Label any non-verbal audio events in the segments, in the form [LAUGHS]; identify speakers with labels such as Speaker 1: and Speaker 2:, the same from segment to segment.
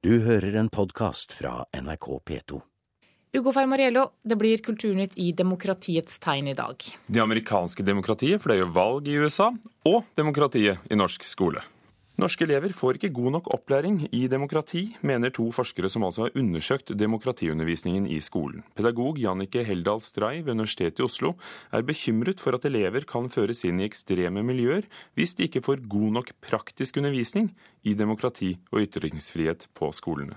Speaker 1: Du hører en podkast fra NRK P2.
Speaker 2: Ugo Fermariello, det blir Kulturnytt i demokratiets tegn i dag.
Speaker 3: Det amerikanske demokratiet, for det er jo valg i USA, og demokratiet i norsk skole. Norske elever får ikke god nok opplæring i demokrati, mener to forskere som altså har undersøkt demokratiundervisningen i skolen. Pedagog Jannike Heldal Stray ved Universitetet i Oslo er bekymret for at elever kan føres inn i ekstreme miljøer hvis de ikke får god nok praktisk undervisning i demokrati og ytringsfrihet på skolene.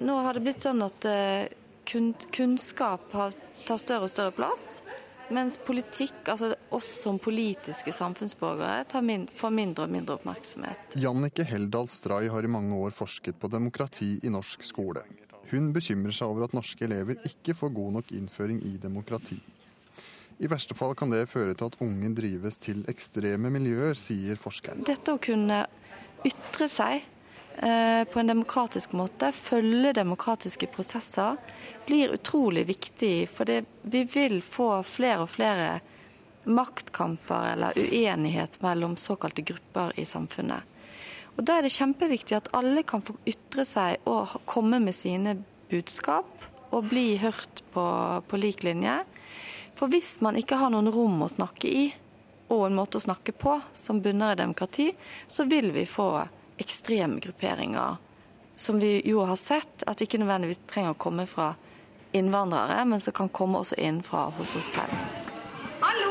Speaker 4: Nå har det blitt sånn at eh, kunnskap tar større og større plass. Mens politikk, altså oss som politiske samfunnsborgere, min, får mindre og mindre oppmerksomhet.
Speaker 5: Jannike Heldal Stray har i mange år forsket på demokrati i norsk skole. Hun bekymrer seg over at norske elever ikke får god nok innføring i demokrati. I verste fall kan det føre til at unge drives til ekstreme miljøer, sier forskeren.
Speaker 4: Dette å kunne ytre seg på en demokratisk måte, følge demokratiske prosesser, blir utrolig viktig. For det, vi vil få flere og flere maktkamper eller uenighet mellom såkalte grupper i samfunnet. Og Da er det kjempeviktig at alle kan få ytre seg og komme med sine budskap og bli hørt på, på lik linje. For hvis man ikke har noen rom å snakke i, og en måte å snakke på som bunner i demokrati, så vil vi få ekstreme grupperinger som vi jo har sett at ikke nødvendigvis trenger å komme fra innvandrere, men som kan komme også fra hos oss selv. Hallo!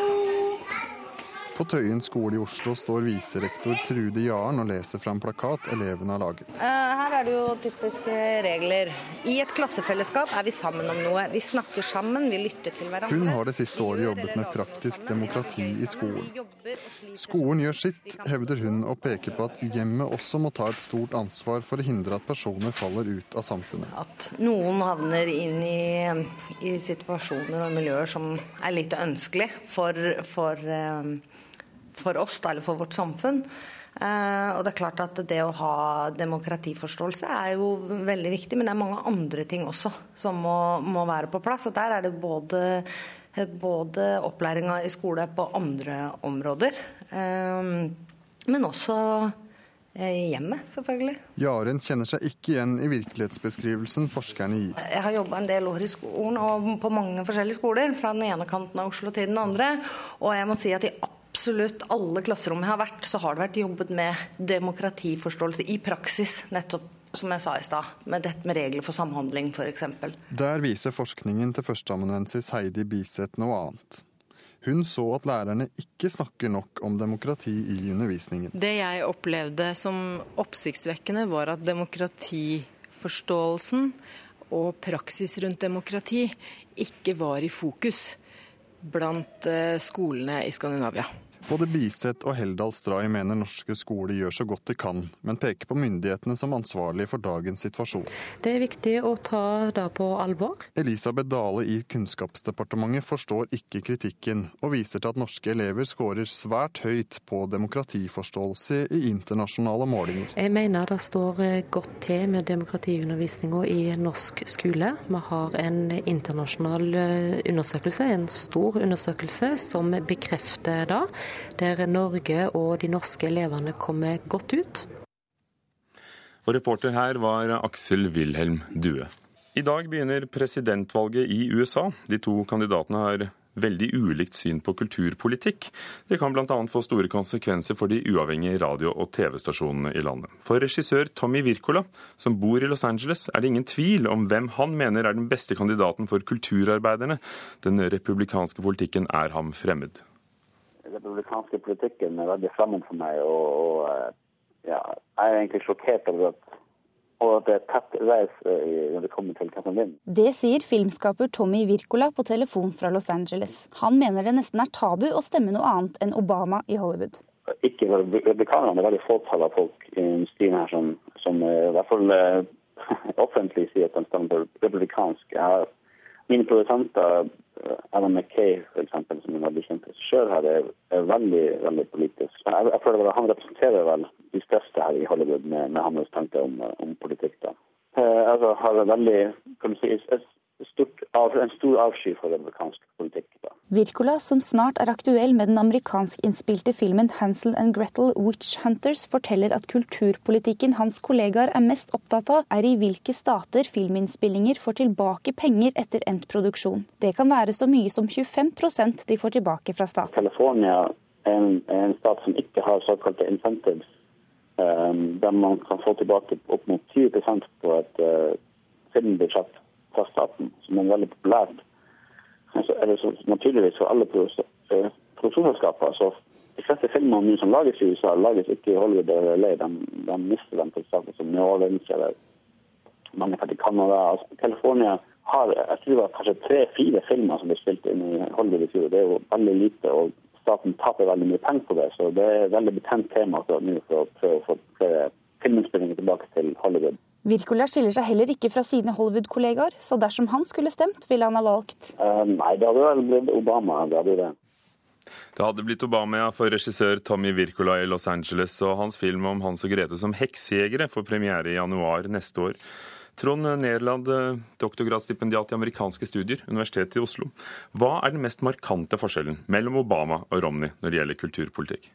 Speaker 5: På Tøyen skole i Oslo står viserektor Trude Jaren og leser fra en plakat elevene har laget.
Speaker 6: Eh, her er det jo typiske regler. I et klassefellesskap er vi sammen om noe. Vi snakker sammen, vi lytter til hverandre.
Speaker 5: Hun har det siste året jobbet med praktisk demokrati i skolen. Skolen gjør sitt, hevder hun, og peker på at hjemmet også må ta et stort ansvar for å hindre at personer faller ut av samfunnet.
Speaker 6: At noen havner inn i, i situasjoner og miljøer som er lite ønskelig for, for um, for oss, eller for vårt samfunn. Uh, og det er klart at det å ha demokratiforståelse er jo veldig viktig, men det er mange andre ting også som må, må være på plass. Og der er det både, både opplæringa i skole på andre områder, uh, men også hjemmet, selvfølgelig.
Speaker 5: Jaren kjenner seg ikke igjen i virkelighetsbeskrivelsen forskerne gir.
Speaker 6: Jeg har jobba en del år i skolen og på mange forskjellige skoler, fra den ene kanten av Oslo til den andre. Og jeg må si at i absolutt alle klasserom jeg har vært, så har det vært jobbet med demokratiforståelse i praksis. nettopp som jeg sa i stad, med dette med regler for samhandling f.eks.
Speaker 5: Der viser forskningen til førsteamanuensis Heidi Biseth noe annet. Hun så at lærerne ikke snakker nok om demokrati i undervisningen.
Speaker 7: Det jeg opplevde som oppsiktsvekkende, var at demokratiforståelsen og praksis rundt demokrati ikke var i fokus blant eh, skolene i Skandinavia.
Speaker 5: Både Biseth og Heldal Stray mener norske skoler gjør så godt de kan, men peker på myndighetene som ansvarlige for dagens situasjon.
Speaker 8: Det er viktig å ta det på alvor.
Speaker 5: Elisabeth Dale i Kunnskapsdepartementet forstår ikke kritikken, og viser til at norske elever skårer svært høyt på demokratiforståelse i internasjonale målinger.
Speaker 8: Jeg mener det står godt til med demokratiundervisninga i norsk skole. Vi har en internasjonal eh, undersøkelse, en stor undersøkelse, som bekrefter det der Norge og de norske elevene kommer godt ut.
Speaker 3: Og reporter her var Aksel Wilhelm Due. I dag begynner presidentvalget i USA. De to kandidatene har veldig ulikt syn på kulturpolitikk. Det kan bl.a. få store konsekvenser for de uavhengige radio- og TV-stasjonene i landet. For regissør Tommy Wirkola, som bor i Los Angeles, er det ingen tvil om hvem han mener er den beste kandidaten for kulturarbeiderne. Den republikanske politikken er ham fremmed
Speaker 9: republikanske politikken er veldig fremmed for meg. Og, og eh, ja, jeg er egentlig sjokkert over at, og at det er tett race eh, når det kommer til som.
Speaker 10: Det sier filmskaper Tommy Wirkola på telefon fra Los Angeles. Han mener det nesten er tabu å stemme noe annet enn Obama i Hollywood.
Speaker 9: Ikke Republikanerne er veldig fåtall av folk i industrien her som, som eh, i hvert fall [LAUGHS] offentlig sier at de stemmer republikansk. Jeg har mine produsenter Alan McKay, for eksempel, som er veldig kjent regissør her, er, er, veldig veldig politisk. Jeg, jeg føler at Han representerer vel de største her i Hollywood med, med hans tanker om, om, politikk. da. Eh, altså har veldig kan du si, stort, en stor avsky for republikansk.
Speaker 10: Wirkola, som snart er aktuell med den amerikanskinnspilte filmen 'Hansel and Gretel Witch Hunters', forteller at kulturpolitikken hans kollegaer er mest opptatt av, er i hvilke stater filminnspillinger får tilbake penger etter endt produksjon. Det kan være så mye som 25% de får tilbake fra staten.
Speaker 9: California er en, en stat som ikke har såkalte incentives, um, der man kan få tilbake opp mot 20 på et uh, filmbudsjett fra staten, som er veldig populært så er det så naturligvis for alle eh, produksjonsselskaper. Så de fleste filmer nå som lages i USA, lages ikke i Hollywood eller LA. De, de mister på stedet som New Orleans eller mange i Canada. Altså, California har jeg tror det var kanskje tre-fire filmer som ble spilt inn i Hollywood i fjor. Det er jo veldig lite, og staten taper veldig mye penger på det. Så det er et veldig betent tema nå for å prøve å få flere tilbake til Hollywood.
Speaker 10: Wirkola skiller seg heller ikke fra sine Hollywood-kollegaer, så dersom han skulle stemt, ville han ha valgt
Speaker 9: uh, Nei, det hadde vel blitt Obama. Det hadde det.
Speaker 3: Det hadde blitt Obama ja, for regissør Tommy Wirkola i Los Angeles, og hans film om Hans og Grete som heksejegere får premiere i januar neste år. Trond Nerland, doktorgradsstipendiat i amerikanske studier, Universitetet i Oslo. Hva er den mest markante forskjellen mellom Obama og Romney når det gjelder kulturpolitikk?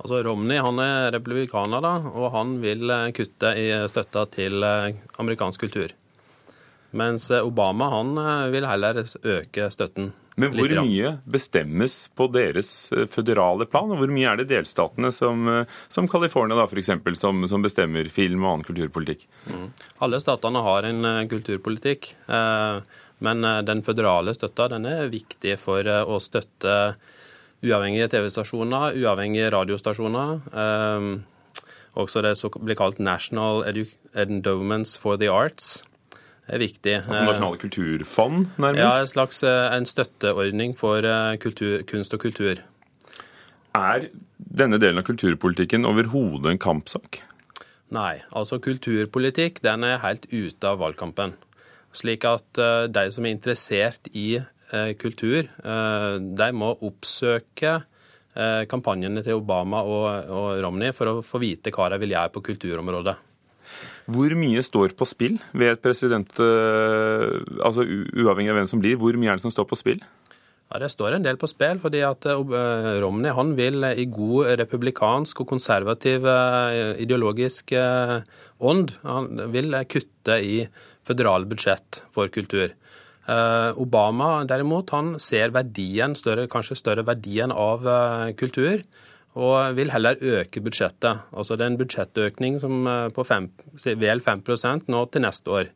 Speaker 11: Altså Romney han er republikaner, da, og han vil eh, kutte i støtta til eh, amerikansk kultur. Mens eh, Obama han vil heller øke støtten.
Speaker 3: Men hvor mye bestemmes på deres føderale plan, og hvor mye er det delstatene som, som California f.eks., som, som bestemmer film og annen kulturpolitikk? Mm.
Speaker 11: Alle statene har en kulturpolitikk, men den føderale støtta den er viktig for å støtte uavhengige TV-stasjoner, uavhengige radiostasjoner. Um, også det som blir kalt National Endowments for the Arts er viktig.
Speaker 3: Altså nasjonale kulturfond, nærmest?
Speaker 11: Ja, en slags eh, en støtteordning for eh, kultur, kunst og kultur.
Speaker 3: Er denne delen av kulturpolitikken overhodet en kampsak?
Speaker 11: Nei. altså Kulturpolitikk den er helt ute av valgkampen. Slik at de som er interessert i Eh, kultur, eh, de må oppsøke eh, kampanjene til Obama og, og Romney for å få vite hva de vil gjøre på kulturområdet.
Speaker 3: Hvor mye står på spill ved et president, altså uavhengig av hvem som blir, hvor mye er det som står på spill?
Speaker 11: Ja, Det står en del på spill, fordi at Romney han vil i god republikansk og konservativ ideologisk ånd han vil kutte i føderale budsjett for kultur. Eh, Obama derimot, han ser verdien, større, kanskje større verdien av eh, kultur. Og vil heller øke budsjettet. Altså det er en budsjettøkning eh, på fem, vel 5% nå til neste år.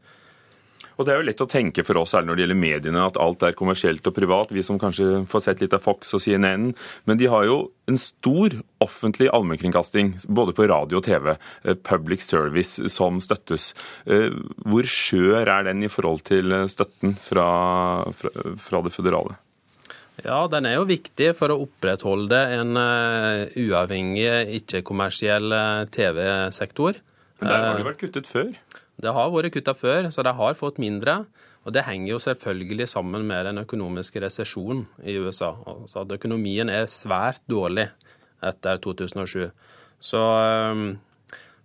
Speaker 3: Og Det er jo lett å tenke for oss når det gjelder mediene, at alt er kommersielt og privat. Vi som kanskje får sett litt av Fox og CNN. Men de har jo en stor offentlig allmennkringkasting, både på radio og TV. Eh, public service som støttes. Eh, hvor skjør er den i forhold til støtten fra, fra, fra det føderale?
Speaker 11: Ja, den er jo viktig for å opprettholde en uavhengig, ikke-kommersiell TV-sektor.
Speaker 3: Men der har det vært kuttet før?
Speaker 11: Det har vært kutta før, så de har fått mindre. Og det henger jo selvfølgelig sammen med den økonomiske resesjonen i USA. Altså at økonomien er svært dårlig etter 2007. Så um,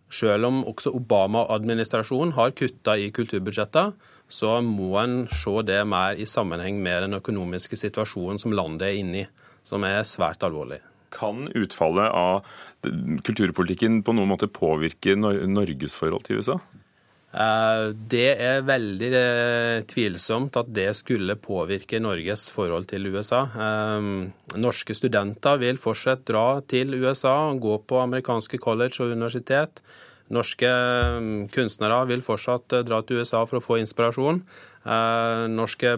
Speaker 11: selv om også Obama-administrasjonen har kutta i kulturbudsjetta, så må en se det mer i sammenheng med den økonomiske situasjonen som landet er inne i, som er svært alvorlig.
Speaker 3: Kan utfallet av kulturpolitikken på noen måte påvirke Norges forhold til USA?
Speaker 11: Eh, det er veldig eh, tvilsomt at det skulle påvirke Norges forhold til USA. Eh, norske studenter vil fortsatt dra til USA og gå på amerikanske college og universitet. Norske kunstnere vil fortsatt dra til USA for å få inspirasjon. Norske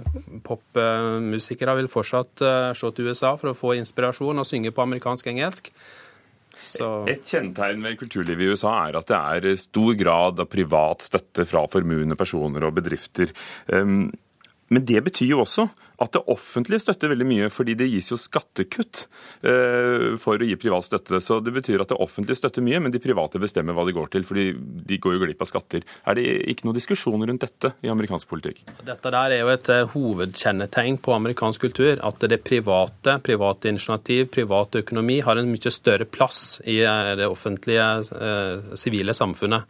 Speaker 11: popmusikere vil fortsatt se til USA for å få inspirasjon og synge på amerikansk-engelsk.
Speaker 3: Så... Et kjennetegn ved kulturlivet i USA er at det er stor grad av privat støtte fra formuende personer og bedrifter. Um, men det betyr jo også at det offentlige støtter veldig mye, fordi det gis jo skattekutt uh, for å gi privat støtte. Så det betyr at det offentlige støtter mye, men de private bestemmer hva de går til, fordi de går jo glipp av skatter. Er det ikke noen diskusjon rundt dette i amerikansk politikk?
Speaker 11: Dette der er jo et uh, hovedkjennetegn på amerikansk kultur, at det private, private initiativ, privat økonomi har en mye større plass i uh, det offentlige sivile samfunnet.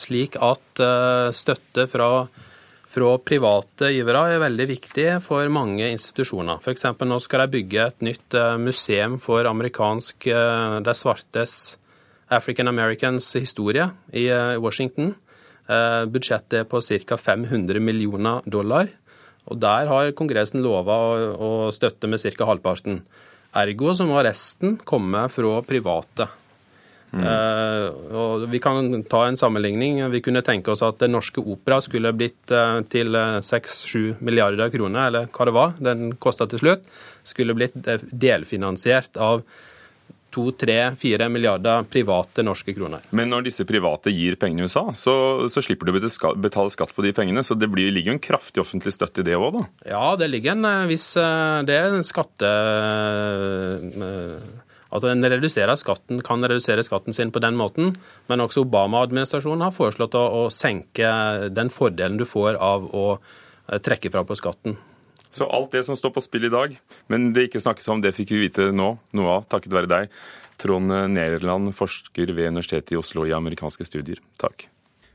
Speaker 11: Slik at støtte fra fra private givere er veldig viktig for mange institusjoner. F.eks. nå skal de bygge et nytt eh, museum for amerikansk eh, de svartes African Americans historie i eh, Washington. Budsjettet er på ca. 500 millioner dollar. Og der har Kongressen lova å støtte med ca. halvparten. Ergo så må resten komme fra private. Mm. Uh, og vi kan ta en sammenligning. Vi kunne tenke oss at Den Norske Opera skulle blitt uh, til 6-7 uh, milliarder kroner, eller hva det var, den kosta til slutt, skulle blitt delfinansiert av 2-3-4 milliarder private norske kroner.
Speaker 3: Men når disse private gir pengene i USA, så, så slipper du å betale skatt på de pengene. Så det blir, ligger jo en kraftig offentlig støtte i det òg, da?
Speaker 11: Ja, det ligger en viss Det er en skatte Altså en reduserer skatten, kan redusere skatten sin på den måten, men også Obama-administrasjonen har foreslått å, å, senke den fordelen du får av å eh, trekke fra på skatten.
Speaker 3: Så alt det som står på spill i dag, men det ikke snakkes om, det fikk vi vite nå, noe av, takket være deg. Trond Nederland, forsker ved Universitetet i Oslo i amerikanske studier. Takk.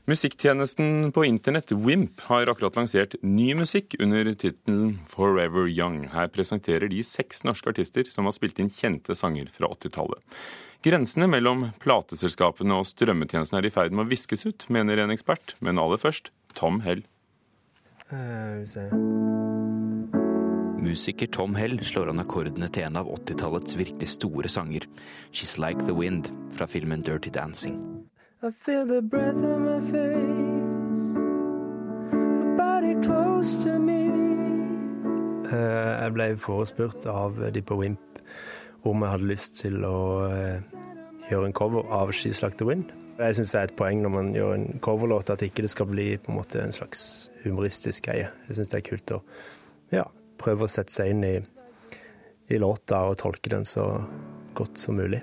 Speaker 3: Musikktjenesten på internett Wimp har akkurat lansert ny musikk under tittelen Forever Young. Her presenterer de seks norske artister som har spilt inn kjente sanger fra 80-tallet. Grensene mellom plateselskapene og strømmetjenestene er i ferd med å viskes ut, mener en ekspert. Men aller først Tom Hell. Uh,
Speaker 1: Musiker Tom Hell slår an akkordene til en av 80-tallets virkelig store sanger, She's Like The Wind, fra filmen Dirty Dancing. I feel the breath on my face, body close to me. Eh, jeg ble forespurt av de på Wimp om jeg hadde lyst til å eh, gjøre en cover av She's Like The Wind. Jeg syns det er et poeng når man gjør en coverlåt, at ikke det skal bli på en måte en slags humoristisk greie. Jeg syns det er kult å ja, prøve å sette seg inn i, i låta og tolke den så godt som mulig.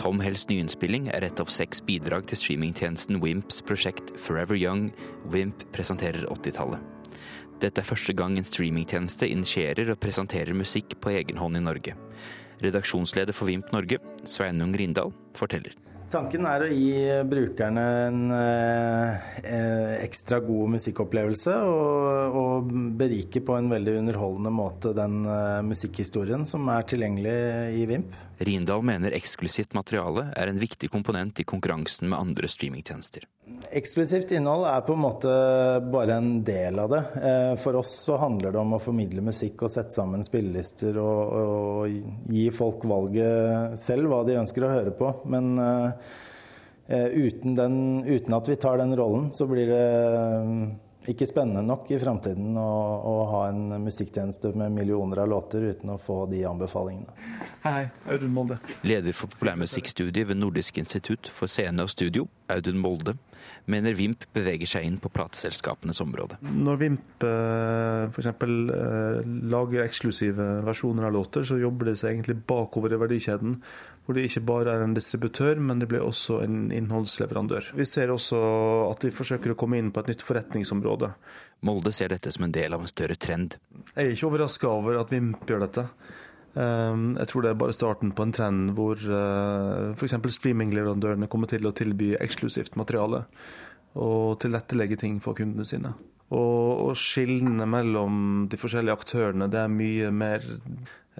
Speaker 1: Tom Hells nyinnspilling er et av seks bidrag til streamingtjenesten Wimps prosjekt Forever Young. Wimp presenterer 80-tallet. Dette er første gang en streamingtjeneste initierer og presenterer musikk på egen hånd i Norge. Redaksjonsleder for Wimp Norge, Sveinung Rindal, forteller.
Speaker 12: Tanken er å gi brukerne en eh, ekstra god musikkopplevelse og, og, berike på en veldig underholdende måte den eh, musikkhistorien som er tilgjengelig i Vimp.
Speaker 1: Rindal mener eksklusivt materiale er en viktig komponent i konkurransen med andre streamingtjenester.
Speaker 12: Eksklusivt innhold er på en måte bare en del av det. Eh, for oss så handler det om å formidle musikk og sette sammen spillelister og, og gi folk valget selv hva de ønsker å høre på. Men uh, uten, den, uten, at vi tar den rollen, så blir det ikke spennende nok i framtiden å, å, ha en musikktjeneste med millioner av låter uten å få de anbefalingene.
Speaker 13: Hei, hei. Audun Molde.
Speaker 1: Leder for populærmusikkstudiet ved Nordisk institutt for scene og studio, Audun Molde, mener Vimp beveger seg inn på plateselskapenes område.
Speaker 13: Når Vimp eh, f.eks. Eh, lager eksklusive versjoner av låter, så jobber de seg egentlig bakover i verdikjeden hvor de ikke bare er en distributør, men de blir også en innholdsleverandør. Vi ser også at de forsøker å komme inn på et nytt forretningsområde.
Speaker 1: Molde ser dette som en del av en større trend.
Speaker 13: Jeg er ikke overraska over at Vimp gjør dette. Ehm, jeg tror det er bare starten på en trend hvor eh, f.eks. streamingleverandørene kommer til å tilby eksklusivt materiale og tilrettelegge ting for kundene sine. Og, skillene mellom de forskjellige aktørene det er mye mer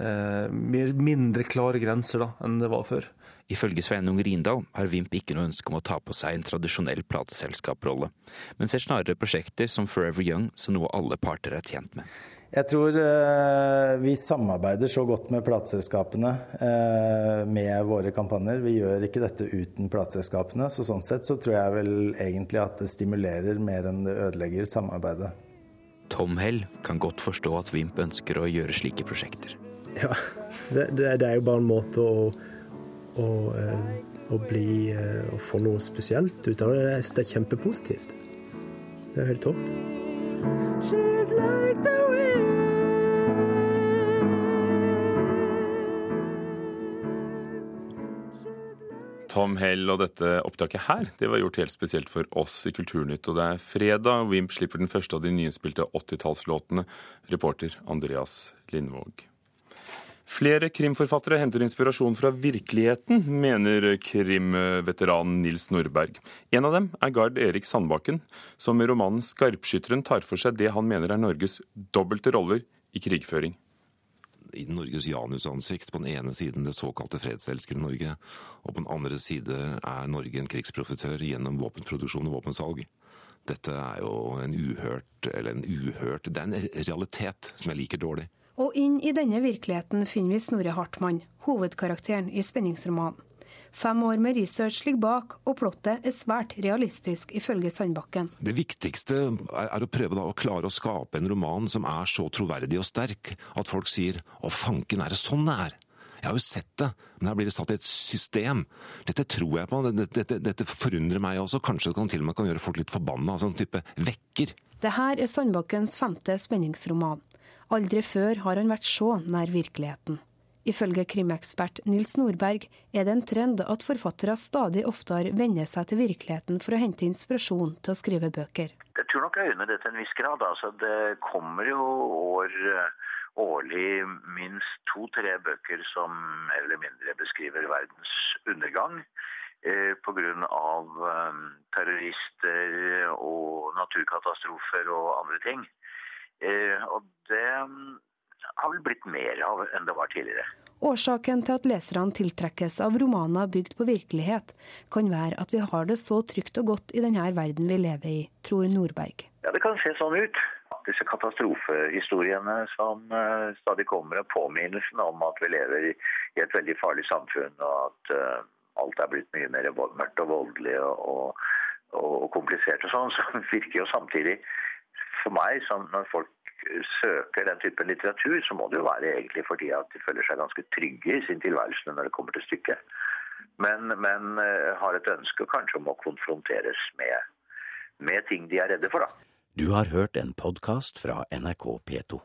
Speaker 13: eh, mindre klare grenser da, enn det var før.
Speaker 1: Ifølge Sveinung Rindal har Vimp ikke noe ønske om å ta på seg en tradisjonell plateselskaprolle, men ser snarere prosjekter som Forever Young som noe alle parter er tjent med.
Speaker 12: Jeg tror eh, vi samarbeider så godt med plateselskapene eh, med våre kampanjer. Vi gjør ikke dette uten plateselskapene, så sånn sett så tror jeg vel egentlig at det stimulerer mer enn det ødelegger samarbeidet.
Speaker 1: Tom Hell kan godt forstå at Vimp ønsker å gjøre slike prosjekter.
Speaker 14: Ja, det, det, det er jo bare en måte å, å, eh, å bli Å få noe spesielt ut av det. Jeg syns det er kjempepositivt. Det er helt topp.
Speaker 3: Tom Hell og dette opptaket her det var gjort helt spesielt for oss i Kulturnytt. Og det er fredag. Wimp slipper den første av de nyinnspilte 80-tallslåtene. Reporter Andreas Lindvåg. Flere krimforfattere henter inspirasjon fra virkeligheten, mener krimveteranen Nils Nordberg. En av dem er Gard Erik Sandbakken, som i romanen 'Skarpskytteren' tar for seg det han mener er Norges dobbelte roller i krigføring
Speaker 15: i Norges janusansikt. På den ene siden det såkalte fredselskere Norge, og på den andre side er Norge en krigsprofitør gjennom våpenproduksjon og våpensalg. Dette er jo en uhørt, eller en uhørt Det er en realitet som jeg liker dårlig.
Speaker 16: Og inn i denne virkeligheten finner vi Snorre Hartmann, hovedkarakteren i spenningsromanen. Fem år med research ligger bak, og plottet er svært realistisk, ifølge Sandbakken.
Speaker 15: Det viktigste er å prøve å klare å skape en roman som er så troverdig og sterk at folk sier 'Å, fanken, er det sånn det er?' Jeg har jo sett det, men her blir det satt i et system. Dette tror jeg på, dette, dette, dette forundrer meg også. Kanskje det kan til og med kan gjøre folk litt forbanna. Sånn type vekker.
Speaker 16: Det her er Sandbakkens femte spenningsroman. Aldri før har han vært så nær virkeligheten. Ifølge krimekspert Nils Nordberg er det en trend at forfattere stadig oftere vender seg til virkeligheten for å hente inspirasjon til å skrive bøker.
Speaker 17: Jeg tror nok jeg unner det til en viss grad. Altså, det kommer jo år, årlig minst to-tre bøker som mer eller mindre beskriver verdens undergang. Eh, Pga. Eh, terrorister og naturkatastrofer og andre ting. Eh, og det har vel blitt mer av enn det var tidligere.
Speaker 16: Årsaken til at leserne tiltrekkes av romaner bygd på virkelighet, kan være at vi har det så trygt og godt i denne verden vi lever i, tror Nordberg.
Speaker 17: Ja, Det kan se sånn ut. Disse katastrofehistoriene som uh, stadig kommer, og påminnelsen om at vi lever i, et veldig farlig samfunn, og at uh, alt er blitt mye mer mørkt og voldelig og, og, og komplisert og sånn, [LAUGHS] så virker jo samtidig for meg, når folk søker den typen litteratur, så må det jo være egentlig fordi at de føler seg ganske trygge i sin tilværelse når det kommer til stykket. Men, men uh, har et ønske kanskje om å konfronteres med, med ting de er redde for, da.
Speaker 18: Du har hørt en podkast fra NRK P2.